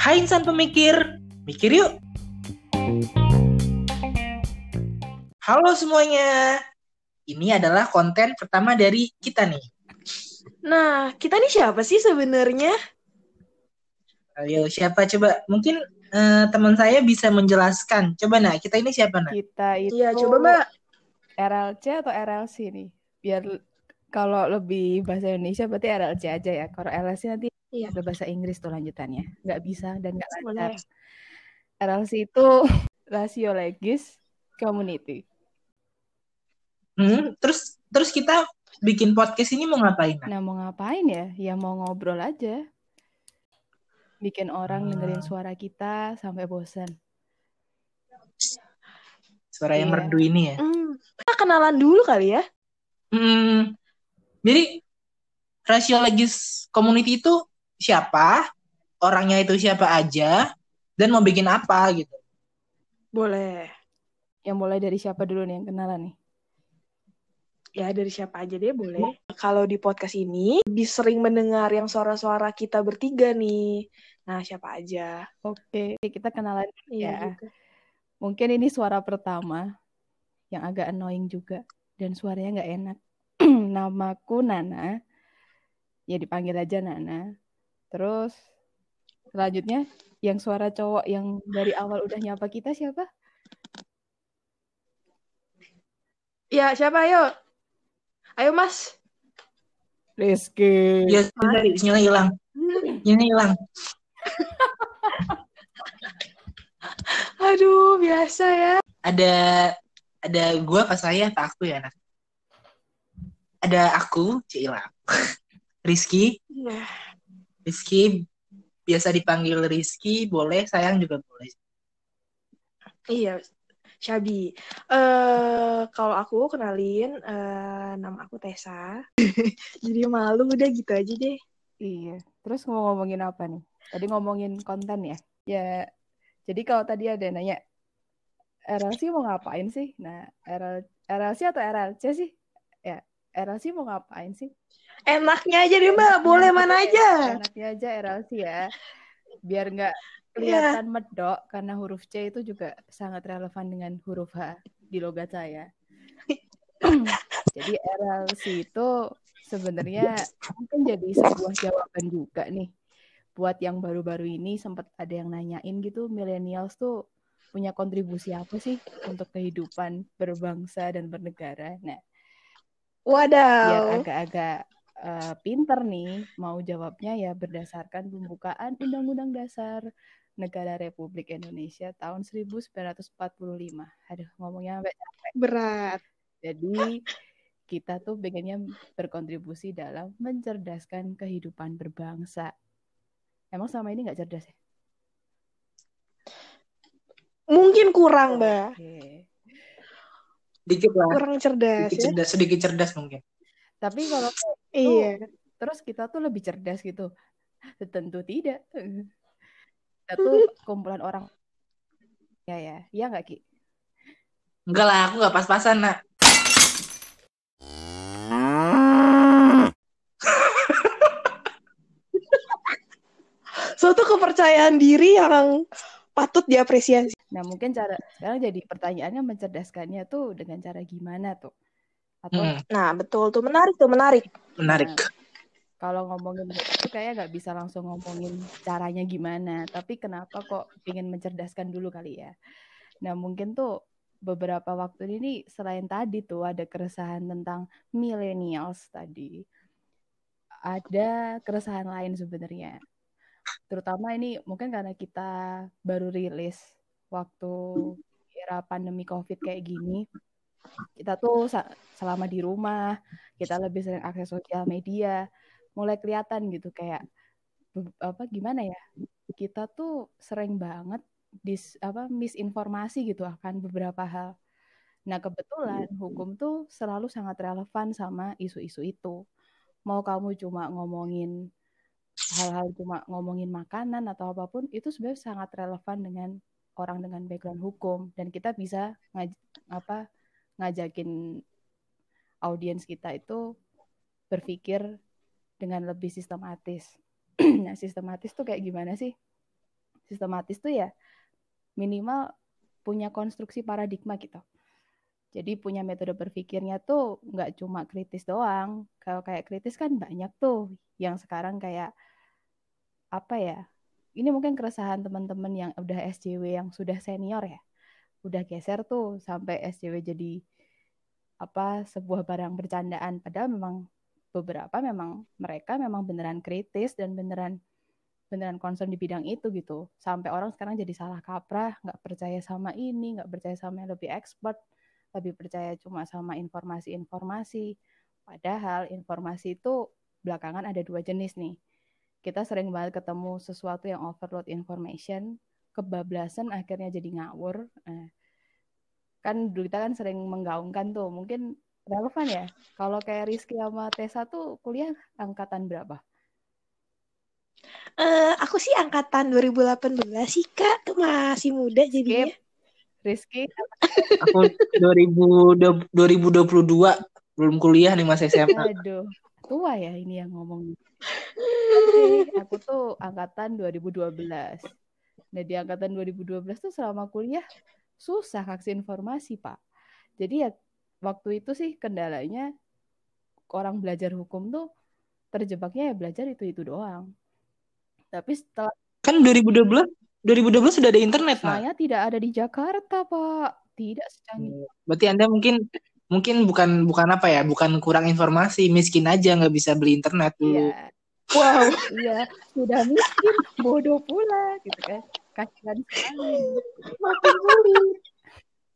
Hai insan pemikir, mikir yuk. Halo semuanya. Ini adalah konten pertama dari kita nih. Nah, kita nih siapa sih sebenarnya? Ayo, siapa coba? Mungkin eh, teman saya bisa menjelaskan. Coba nah, kita ini siapa nah? Kita itu Iya, coba Mbak. RLC atau RLC nih? Biar kalau lebih bahasa Indonesia berarti RLC aja ya. Kalau RLC nanti Iya. ada bahasa Inggris tuh lanjutannya. Nggak bisa dan nggak lancar. RLC itu rasio legis community. Hmm, terus terus kita bikin podcast ini mau ngapain? Nah? Nah mau ngapain ya? Ya mau ngobrol aja. Bikin orang dengerin Hmm. suara kita sampai bosan. Suara yang Iya. merdu ini ya. Hmm, kita kenalan dulu kali ya. Hmm, jadi rasio legis community itu siapa? Orangnya itu siapa aja? Dan mau bikin apa gitu? Boleh. Yang mulai dari siapa dulu nih yang kenalan nih? Ya, dari siapa aja deh boleh. Kalau di podcast ini, lebih sering mendengar yang suara-suara kita bertiga nih. Nah, siapa aja? Oke, kita kenalan Iya ya. juga. Mungkin ini suara pertama yang agak annoying juga dan suaranya nggak enak. Namaku Nana. Ya dipanggil aja Nana. Terus selanjutnya yang suara cowok yang dari awal udah nyapa kita siapa? Ya, siapa ayo? Ayo, Mas. Rizky. Ya, sebentar, sinyalnya hilang. Sinyalnya hilang. Aduh, biasa ya. Ada ada gua apa saya apa aku ya, Nak? Ada aku, Cila. Rizky, Nah, Rizky biasa dipanggil Rizky, boleh, sayang juga boleh. iya, Syabi. Eh, kalau aku kenalin, eh, nama aku Tessa. Jadi malu udah gitu aja deh. Iya. Terus mau ngomongin apa nih? Tadi ngomongin konten ya. Ya. Jadi kalau tadi ada yang nanya RLC mau ngapain sih? Nah, RL, RLC atau RLC sih? RLC mau ngapain sih? Enaknya aja deh, Mbak. Boleh mana aja. Enaknya aja RLC ya. Biar nggak Iya. kelihatan medok karena huruf C itu juga sangat relevan dengan huruf H di logat saya. Jadi RLC itu sebenarnya mungkin jadi sebuah jawaban juga nih buat yang baru-baru ini sempat ada yang nanyain gitu millennials tuh punya kontribusi apa sih untuk kehidupan berbangsa dan bernegara. Nah, biar Wadaw. agak-agak eh, pinter nih mau jawabnya ya berdasarkan pembukaan Undang-Undang Dasar Negara Republik Indonesia tahun 1945. Aduh, ngomongnya sampai Berat. jadi kita tuh pengennya berkontribusi dalam mencerdaskan kehidupan berbangsa. Emang selama ini nggak cerdas ya? Mungkin kurang, Mbak. Oke. Dikit lah, Kurang cerdas sedikit ya. cerdas, sedikit cerdas mungkin. Tapi kalau Iya. terus kita tuh lebih cerdas gitu. Tentu tidak. Kita tuh kumpulan orang. Ya ya, ya nggak Ki? Enggak lah, aku nggak pas-pasan, nak. Suatu kepercayaan diri yang patut diapresiasi. Nah mungkin cara sekarang jadi pertanyaannya mencerdaskannya tuh dengan cara gimana tuh? Atau Hmm, Nah, betul tuh. Menarik tuh, menarik. menarik. kalau ngomongin itu kayak nggak bisa langsung ngomongin caranya gimana, tapi kenapa kok ingin mencerdaskan dulu kali ya? Nah mungkin tuh beberapa waktu ini selain tadi tuh ada keresahan tentang millennials tadi, ada keresahan lain sebenarnya. Terutama ini mungkin karena kita baru rilis waktu era pandemi COVID kayak gini, kita tuh selama di rumah, kita lebih sering akses sosial media, mulai kelihatan gitu kayak apa gimana ya? Kita tuh sering banget dis apa misinformasi gitu akan beberapa hal. Nah, kebetulan hukum tuh selalu sangat relevan sama isu-isu itu. Mau kamu cuma ngomongin hal-hal cuma ngomongin makanan atau apa pun itu sebenarnya sangat relevan dengan orang dengan background hukum dan kita bisa ngaj apa ngajakin audiens kita itu berpikir dengan lebih sistematis. nah, sistematis tuh kayak gimana sih? Sistematis tuh ya minimal punya konstruksi paradigma gitu. Jadi punya metode berpikirnya tuh nggak cuma kritis doang. Kalau kayak kritis kan banyak tuh yang sekarang kayak apa ya? Ini mungkin keresahan teman-teman yang udah SJW yang sudah senior ya. Udah geser tuh sampai SJW jadi apa sebuah barang bercandaan. Padahal memang beberapa memang mereka memang beneran kritis dan beneran beneran concern di bidang itu gitu. Sampai orang sekarang jadi salah kaprah, nggak percaya sama ini, nggak percaya sama yang lebih expert, lebih percaya cuma sama informasi-informasi. Padahal informasi itu belakangan ada dua jenis nih. Kita sering banget ketemu sesuatu yang overload information, kebablasan akhirnya jadi ngawur. Nah, kan dulu kita kan sering menggaungkan tuh, mungkin relevan ya. Kalau kayak Rizky sama Tessa tuh kuliah angkatan berapa? Uh, aku sih angkatan 2018 sih kak, masih muda jadinya. Rizky? Aku 2000, 2022 belum kuliah nih Mas SMA. Aduh, tua ya ini yang ngomong. Aku tuh angkatan 2012. Nah, di angkatan 2012 tuh selama kuliah susah akses informasi, Pak. Jadi ya waktu itu sih kendalanya orang belajar hukum tuh terjebaknya ya belajar itu-itu doang. Tapi setelah kan 2012 2012 sudah ada internet, Saya nah. tidak ada di Jakarta, Pak. Tidak secanggih. Hmm, berarti Anda mungkin mungkin bukan bukan apa ya, bukan kurang informasi, miskin aja nggak bisa beli internet dulu. Iya. Wow, iya, sudah miskin, bodoh pula gitu kan. Kasihan sekali. Makin sulit.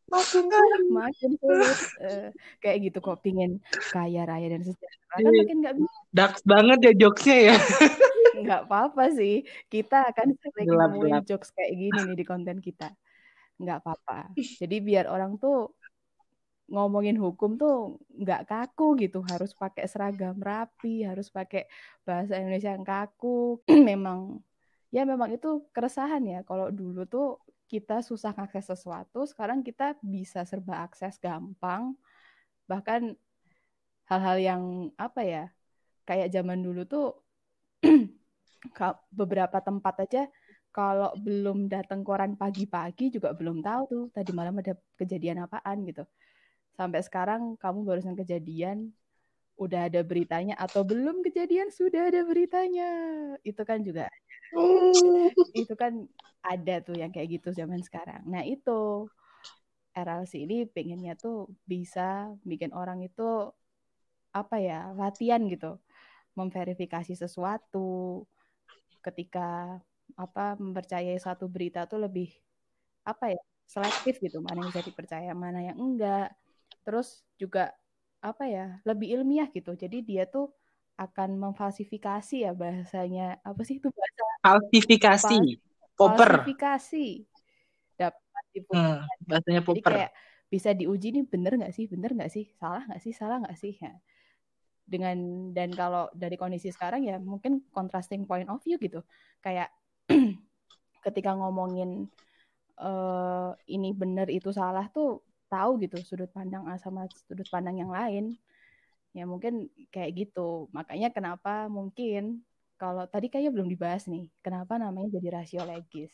Makin sulit. Makin sulit. Uh, kayak gitu kok pingin kaya raya dan sejahtera kan iya. makin nggak bisa. Dark banget ya jokesnya ya. nggak apa-apa sih. Kita akan sering nemuin jokes kayak gini nih di konten kita. Nggak apa-apa. Jadi biar orang tuh ngomongin hukum tuh nggak kaku gitu harus pakai seragam rapi harus pakai bahasa Indonesia yang kaku memang ya memang itu keresahan ya kalau dulu tuh kita susah akses sesuatu sekarang kita bisa serba akses gampang bahkan hal-hal yang apa ya kayak zaman dulu tuh beberapa tempat aja kalau belum datang koran pagi-pagi juga belum tahu tuh tadi malam ada kejadian apaan gitu. Sampai sekarang kamu barusan kejadian udah ada beritanya atau belum kejadian sudah ada beritanya. Itu kan juga itu kan ada tuh yang kayak gitu zaman sekarang. Nah, itu RLC ini pengennya tuh bisa bikin orang itu apa ya, latihan gitu. Memverifikasi sesuatu, ketika apa mempercayai satu berita tuh lebih apa ya selektif gitu. Mana yang bisa dipercaya mana yang enggak. Terus juga apa ya lebih ilmiah gitu. Jadi dia tuh akan memfalsifikasi ya bahasanya. Apa sih itu bahasa? Falsifikasi popper falsifikasi. Dapat hmm, bahasanya popper jadi kayak bisa diuji nih bener nggak sih? Bener nggak sih? Salah nggak sih? Salah nggak sih? Ya. Dengan dan kalau dari kondisi sekarang ya mungkin contrasting point of view gitu. Kayak ketika ngomongin uh, ini benar itu salah tuh tahu gitu sudut pandang A sama sudut pandang yang lain. Ya mungkin kayak gitu. Makanya kenapa mungkin kalau tadi kayaknya belum dibahas nih kenapa namanya jadi rasio legis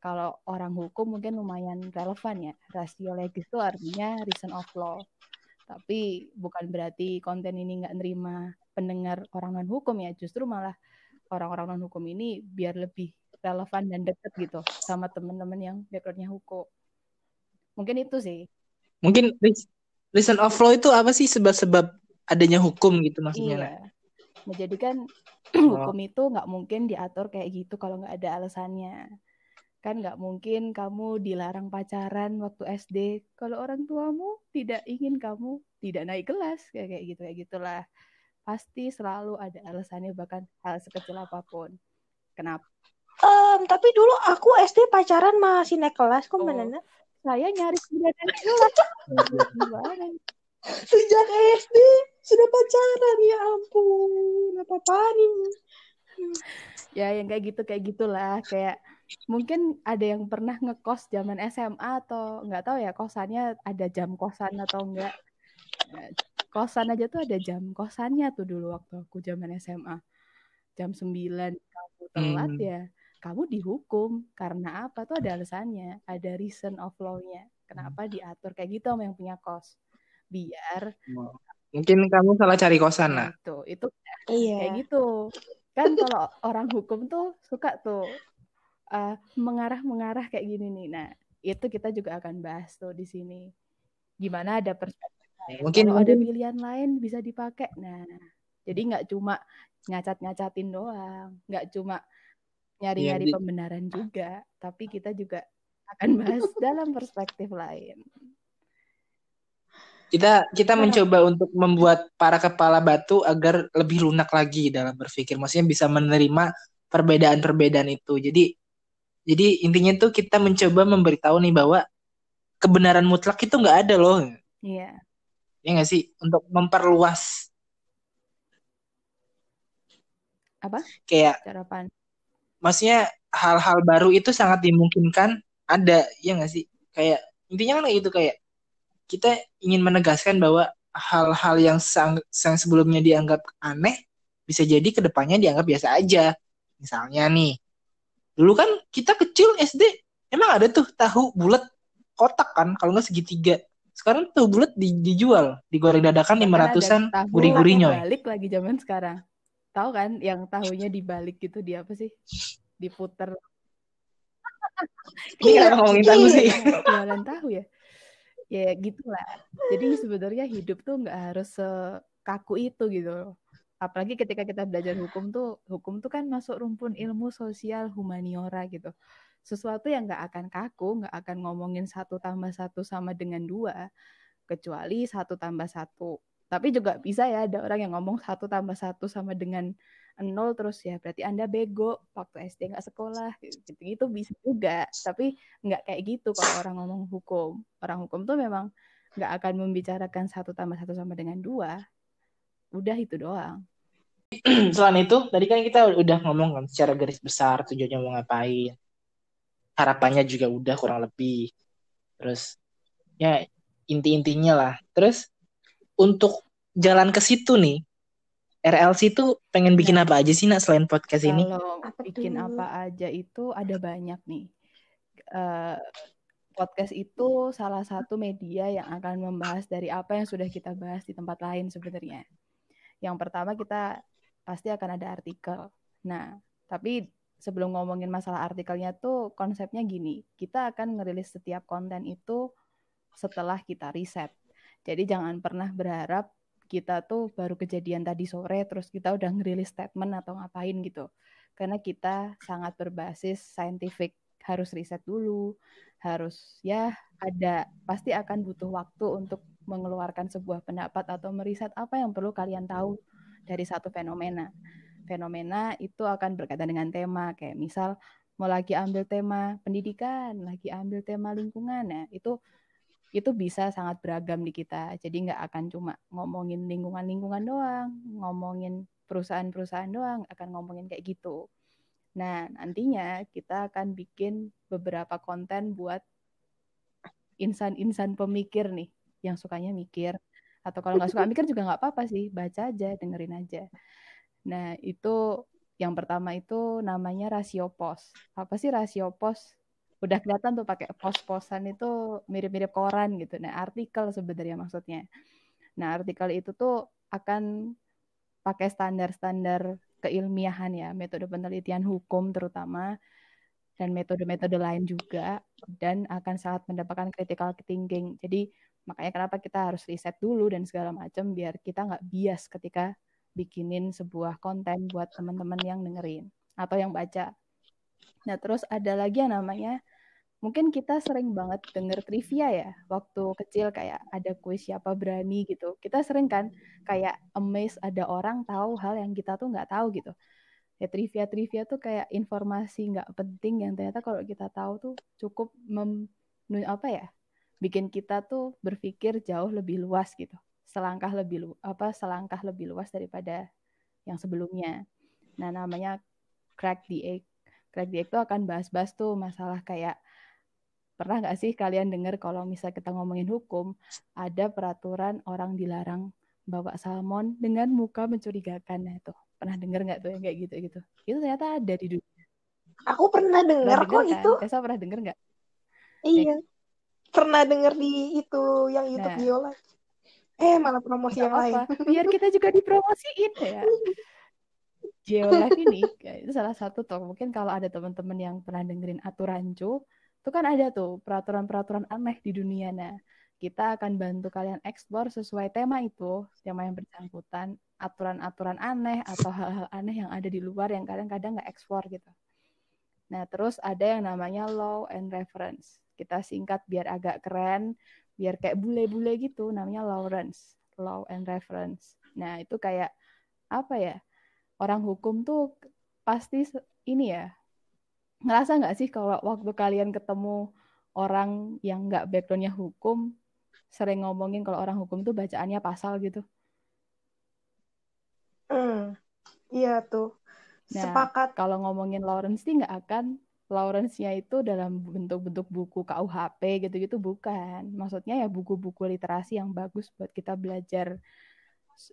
kalau orang hukum mungkin lumayan relevan ya rasio legis itu artinya reason of law tapi bukan berarti konten ini nggak nerima pendengar orang non hukum ya, justru malah orang-orang non hukum ini biar lebih relevan dan deket gitu sama teman-teman yang backgroundnya hukum. Mungkin itu sih. Mungkin reason of law itu apa sih sebab-sebab adanya hukum gitu maksudnya? Iya. Nah, jadi kan oh. hukum itu nggak mungkin diatur kayak gitu kalau nggak ada alasannya. Kan nggak mungkin kamu dilarang pacaran waktu SD kalau orang tuamu tidak ingin kamu tidak naik kelas kayak kayak gitu kayak gitulah. Pasti selalu ada alasannya bahkan hal sekecil apa pun. Kenapa um, tapi dulu aku SD pacaran masih naik kelas kok oh, mana saya nyari sudah naik kelas sejak SD sudah pacaran ya ampun apa apa ini ya yang kayak gitu kayak gitulah kayak mungkin ada yang pernah ngekos zaman SMA atau nggak tahu ya kosannya ada jam kosan atau enggak nah, kosan aja tuh ada jam kosannya tuh dulu waktu aku zaman SMA. Jam 9 kamu telat Hmm. ya, kamu dihukum. Karena apa? Tuh ada alasannya, ada reason of law-nya. Kenapa diatur kayak gitu sama yang punya kos. Biar Mungkin kamu salah cari kosan nah lah. itu itu Iya. kayak gitu. Kan kalau orang hukum tuh suka tuh eh, mengarah-mengarah kayak gini nih. Nah, itu kita juga akan bahas tuh di sini. Gimana ada perspektif lain. Mungkin Kalau ada pilihan lain bisa dipakai. Nah, jadi nggak cuma ngacat-ngacatin doang, nggak cuma ya, nyari-nyari di- pembenaran juga, tapi kita juga akan bahas dalam perspektif lain. Kita kita mencoba untuk membuat para kepala batu agar lebih lunak lagi dalam berpikir. Maksudnya bisa menerima perbedaan-perbedaan itu. Jadi jadi intinya tuh kita mencoba memberitahu nih bahwa kebenaran mutlak itu nggak ada loh. Iya, Ya nggak sih? Untuk memperluas apa? kayak Cara pan? maksudnya hal-hal baru itu sangat dimungkinkan ada ya nggak sih kayak intinya kan kayak gitu kayak kita ingin menegaskan bahwa hal-hal yang sang, yang sebelumnya dianggap aneh bisa jadi ke depannya dianggap biasa aja misalnya nih dulu kan kita kecil SD emang ada tuh tahu bulat kotak kan kalau nggak segitiga sekarang tahu bulat di- dijual digoreng dadakan lima ratusan tahu gurih-gurih nyoy balik lagi zaman sekarang. Tahu kan yang tahunya dibalik gitu dia apa sih? Diputer. ini kenapa ngomongin tahu sih Jualan tahu ya. Ya gitulah. Jadi sebenarnya hidup tuh nggak harus sekaku itu gitu. Apalagi ketika kita belajar hukum tuh, hukum tuh kan masuk rumpun ilmu sosial humaniora gitu. Sesuatu yang nggak akan kaku, nggak akan ngomongin satu tambah satu sama dengan dua, kecuali satu tambah satu. Tapi juga bisa ya ada orang yang ngomong satu tambah satu sama dengan nol terus ya. Berarti anda bego waktu SD nggak sekolah. Gitu gitu bisa juga. Tapi nggak kayak gitu kalau orang ngomong hukum. Orang hukum tuh memang nggak akan membicarakan satu tambah satu sama dengan dua. Udah itu doang. Selain itu tadi kan kita udah ngomong kan secara garis besar tujuannya mau ngapain. Harapannya juga udah kurang lebih. Terus ya inti-intinya lah. Terus untuk jalan ke situ nih RLC itu pengen bikin Nah. apa aja sih nak selain podcast ini kalau bikin tuh? apa aja itu ada banyak nih Eh, podcast itu salah satu media yang akan membahas dari apa yang sudah kita bahas di tempat lain sebenarnya yang pertama kita pasti akan ada artikel. Nah, tapi sebelum ngomongin masalah artikelnya tuh konsepnya gini, kita akan ngerilis setiap konten itu setelah kita riset. Jadi jangan pernah berharap kita tuh baru kejadian tadi sore terus kita udah ngerilis statement atau ngapain gitu. Karena kita sangat berbasis scientific, harus riset dulu, harus ya ada pasti akan butuh waktu untuk mengeluarkan sebuah pendapat atau meriset apa yang perlu kalian tahu dari satu fenomena. Fenomena itu akan berkaitan dengan tema, kayak misal mau lagi ambil tema pendidikan, lagi ambil tema lingkungan, nah itu itu bisa sangat beragam di kita. Jadi nggak akan cuma ngomongin lingkungan-lingkungan doang, ngomongin perusahaan-perusahaan doang, akan ngomongin kayak gitu. Nah, nantinya kita akan bikin beberapa konten buat insan-insan pemikir nih, yang sukanya mikir. Atau kalau nggak suka mikir juga nggak apa-apa sih, baca aja, dengerin aja. Nah, itu yang pertama itu namanya rasio pos. Apa sih rasio pos? Udah kelihatan tuh pakai pos-posan itu mirip-mirip koran gitu. Nah, artikel sebenarnya maksudnya. Nah, artikel itu tuh akan pakai standar-standar keilmiahan ya, metode penelitian hukum terutama dan metode-metode lain juga dan akan sangat mendapatkan critical thinking. Jadi makanya kenapa kita harus riset dulu dan segala macam biar kita nggak bias ketika bikinin sebuah konten buat teman-teman yang dengerin atau yang baca. Nah, terus ada lagi yang namanya mungkin kita sering banget denger trivia ya waktu kecil kayak ada kuis siapa berani gitu. Kita sering kan kayak amazed ada orang tahu hal yang kita tuh nggak tahu gitu. Ya trivia-trivia tuh kayak informasi nggak penting yang ternyata kalau kita tahu tuh cukup mem, apa ya bikin kita tuh berpikir jauh lebih luas gitu selangkah lebih lu, apa selangkah lebih luas daripada yang sebelumnya. Nah, namanya crack the egg. Egg tuh akan bahas-bahas tuh masalah kayak pernah nggak sih kalian dengar kalau misal kita ngomongin hukum ada peraturan orang dilarang bawa salmon dengan muka mencurigakan nah itu pernah denger nggak tuh yang kayak gitu gitu itu ternyata ada di dunia Aku pernah dengar kok kan itu. Tessa pernah denger nggak Iya. Pernah denger di itu yang YouTube Nah. Viola. Eh, malah promosi yang lain. apa-apa biar kita juga dipromosiin ya Geolife ini itu salah satu tuh. Mungkin kalau ada teman-teman yang pernah dengerin aturancu itu kan ada tuh peraturan-peraturan aneh di dunia. Nah kita akan bantu kalian eksplor sesuai tema itu tema yang bersangkutan aturan-aturan aneh atau hal-hal aneh yang ada di luar yang kadang-kadang nggak eksplor gitu. Nah terus ada yang namanya law and reference. Kita singkat biar agak keren biar kayak bule-bule gitu namanya Lawrence law and reference. Nah itu kayak apa ya orang hukum tuh pasti ini ya ngerasa nggak sih kalau waktu kalian ketemu orang yang nggak backgroundnya hukum sering ngomongin kalau orang hukum tuh bacaannya pasal gitu Hmm. Iya tuh. Nah, Sepakat. kalau ngomongin Lawrence sih nggak akan Lawrence-nya itu dalam bentuk-bentuk buku KUHP gitu-gitu bukan. Maksudnya ya buku-buku literasi yang bagus buat kita belajar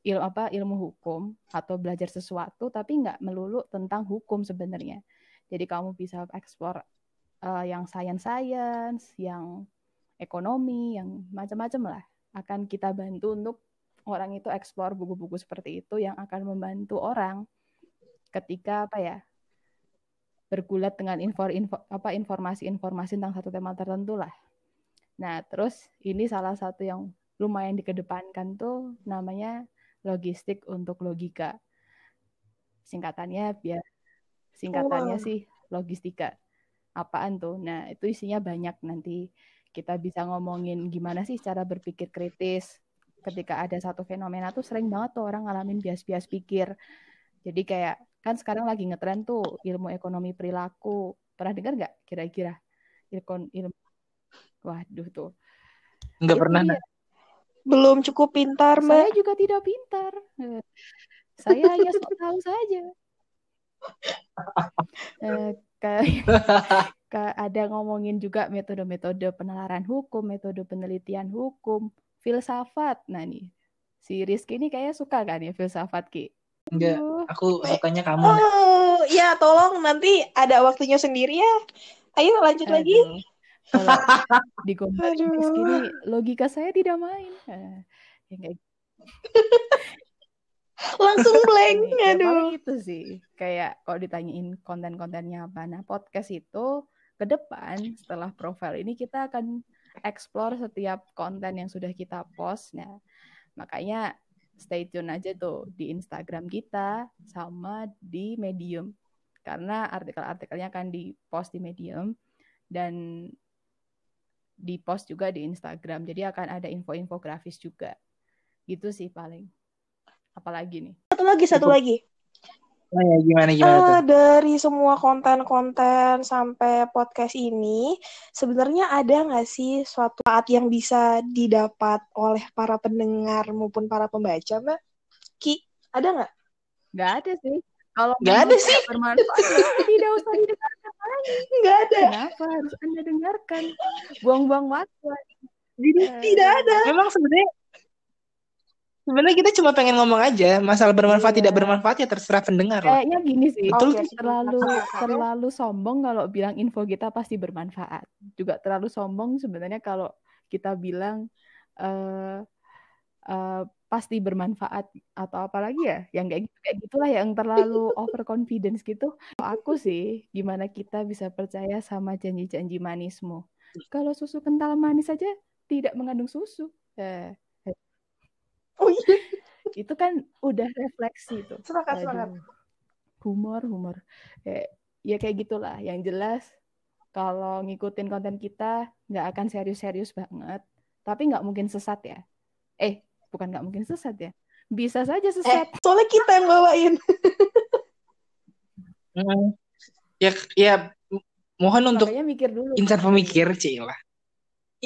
il apa ilmu hukum atau belajar sesuatu tapi nggak melulu tentang hukum sebenarnya. Jadi kamu bisa eksplor eh, yang science-science, yang ekonomi, yang macam-macam lah. Akan kita bantu untuk orang itu eksplor buku-buku seperti itu yang akan membantu orang ketika apa ya bergulat dengan info, info apa informasi-informasi tentang satu tema tertentu lah. Nah, terus ini salah satu yang lumayan dikedepankan tuh namanya logistik untuk logika. Singkatannya biar singkatannya Wow. sih logistika. Apaan tuh? Nah, itu isinya banyak nanti kita bisa ngomongin gimana sih cara berpikir kritis ketika ada satu fenomena tuh sering banget tuh orang ngalamin bias-bias pikir. Jadi kayak kan sekarang lagi ngetren tuh ilmu ekonomi perilaku. Pernah dengar nggak kira-kira? Ilkon ilmu Waduh tuh. Nggak Itu pernah. dia. Belum cukup pintar, Saya Mbak. juga tidak pintar. Eh, Saya hanya sok tahu saja. Eh, kayak Ka- ada ngomongin juga metode-metode penalaran hukum, metode penelitian hukum, filsafat. Nah nih, si Rizky ini kayaknya suka kan ya filsafat Ki? Enggak, Aduh, aku sukanya kamu. Oh, ya tolong nanti ada waktunya sendiri ya. Ayo lanjut lagi. Kalau. Rizky ini logika saya tidak main. Eh, ya kayak Langsung blank. Ya Aduh. itu sih. Kayak kalau ditanyain konten-kontennya apa. Nah, podcast itu ke depan setelah profile ini kita akan explore setiap konten yang sudah kita post. Nah, makanya stay tune aja tuh di Instagram kita sama di Medium. Karena artikel-artikelnya akan di-post di Medium dan di-post juga di Instagram. Jadi akan ada info-infografis juga. Gitu sih paling. Apalagi nih? Satu lagi, satu Cukup. lagi. Oh ya, gimana gimana tuh? Eh, dari semua konten-konten sampai podcast ini, sebenarnya ada nggak sih suatu saat yang bisa didapat oleh para pendengar maupun para pembaca, Mbak? Ki, ada nggak? Nggak ada sih. Kalau Nggak ada sih. bermanfaat, tidak usah didengarkan lagi. Nggak ada. Kenapa harus Anda dengarkan? Buang-buang waktu. Jadi Eh, Tidak ada. memang sebenarnya sebenarnya kita cuma pengen ngomong aja masalah bermanfaat Iya. tidak bermanfaat ya terserah pendengar lah. Kayaknya gini sih, Betul sih. terlalu terlalu sombong kalau bilang info kita pasti bermanfaat. Juga terlalu sombong sebenarnya kalau kita bilang eh eh, pasti bermanfaat atau apalagi ya, yang kayak gitu kayak gitulah yang terlalu overconfidence gitu. Aku sih, gimana kita bisa percaya sama janji-janji manismu? Kalau susu kental manis saja tidak mengandung susu. Eh, Oh iya, itu kan udah refleksi tuh. humor, humor. Kayak, ya kayak gitulah. Yang jelas, kalau ngikutin konten kita, nggak akan serius-serius banget. Tapi nggak mungkin sesat ya. Eh, bukan nggak mungkin sesat ya. Bisa saja Eh, sesat. soalnya kita yang bawain. Mm. Ya ya mohon untuk mikir dulu. insan pemikir, Cila.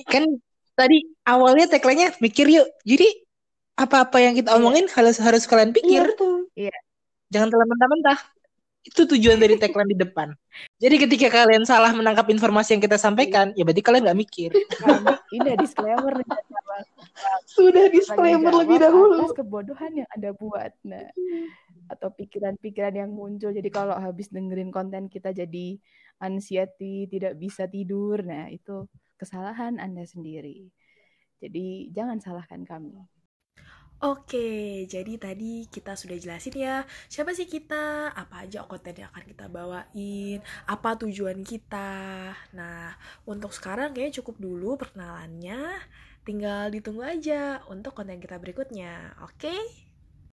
Kan tadi awalnya tagline-nya mikir yuk. Jadi apa-apa yang kita Iya. omongin harus harus kalian Iya, pikir. betul. Jangan telan mentah-mentah. Itu tujuan dari tagline di depan. Jadi ketika kalian salah menangkap informasi yang kita sampaikan, ya berarti kalian nggak mikir. Nah, ini disclaimer Sudah disclaimer lebih dahulu. Atas kebodohan yang Anda buat. Nah, atau pikiran-pikiran yang muncul. Jadi kalau habis dengerin konten kita jadi anxiety, tidak bisa tidur. Nah, itu kesalahan Anda sendiri. Jadi jangan salahkan kami. Oke, jadi tadi kita sudah jelasin ya, siapa sih kita, apa aja konten yang akan kita bawain, apa tujuan kita. Nah, untuk sekarang kayaknya cukup dulu perkenalannya, tinggal ditunggu aja untuk konten kita berikutnya, oke?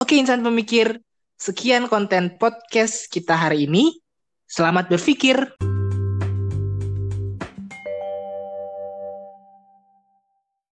Oke, insan pemikir, sekian konten podcast kita hari ini. Selamat berpikir.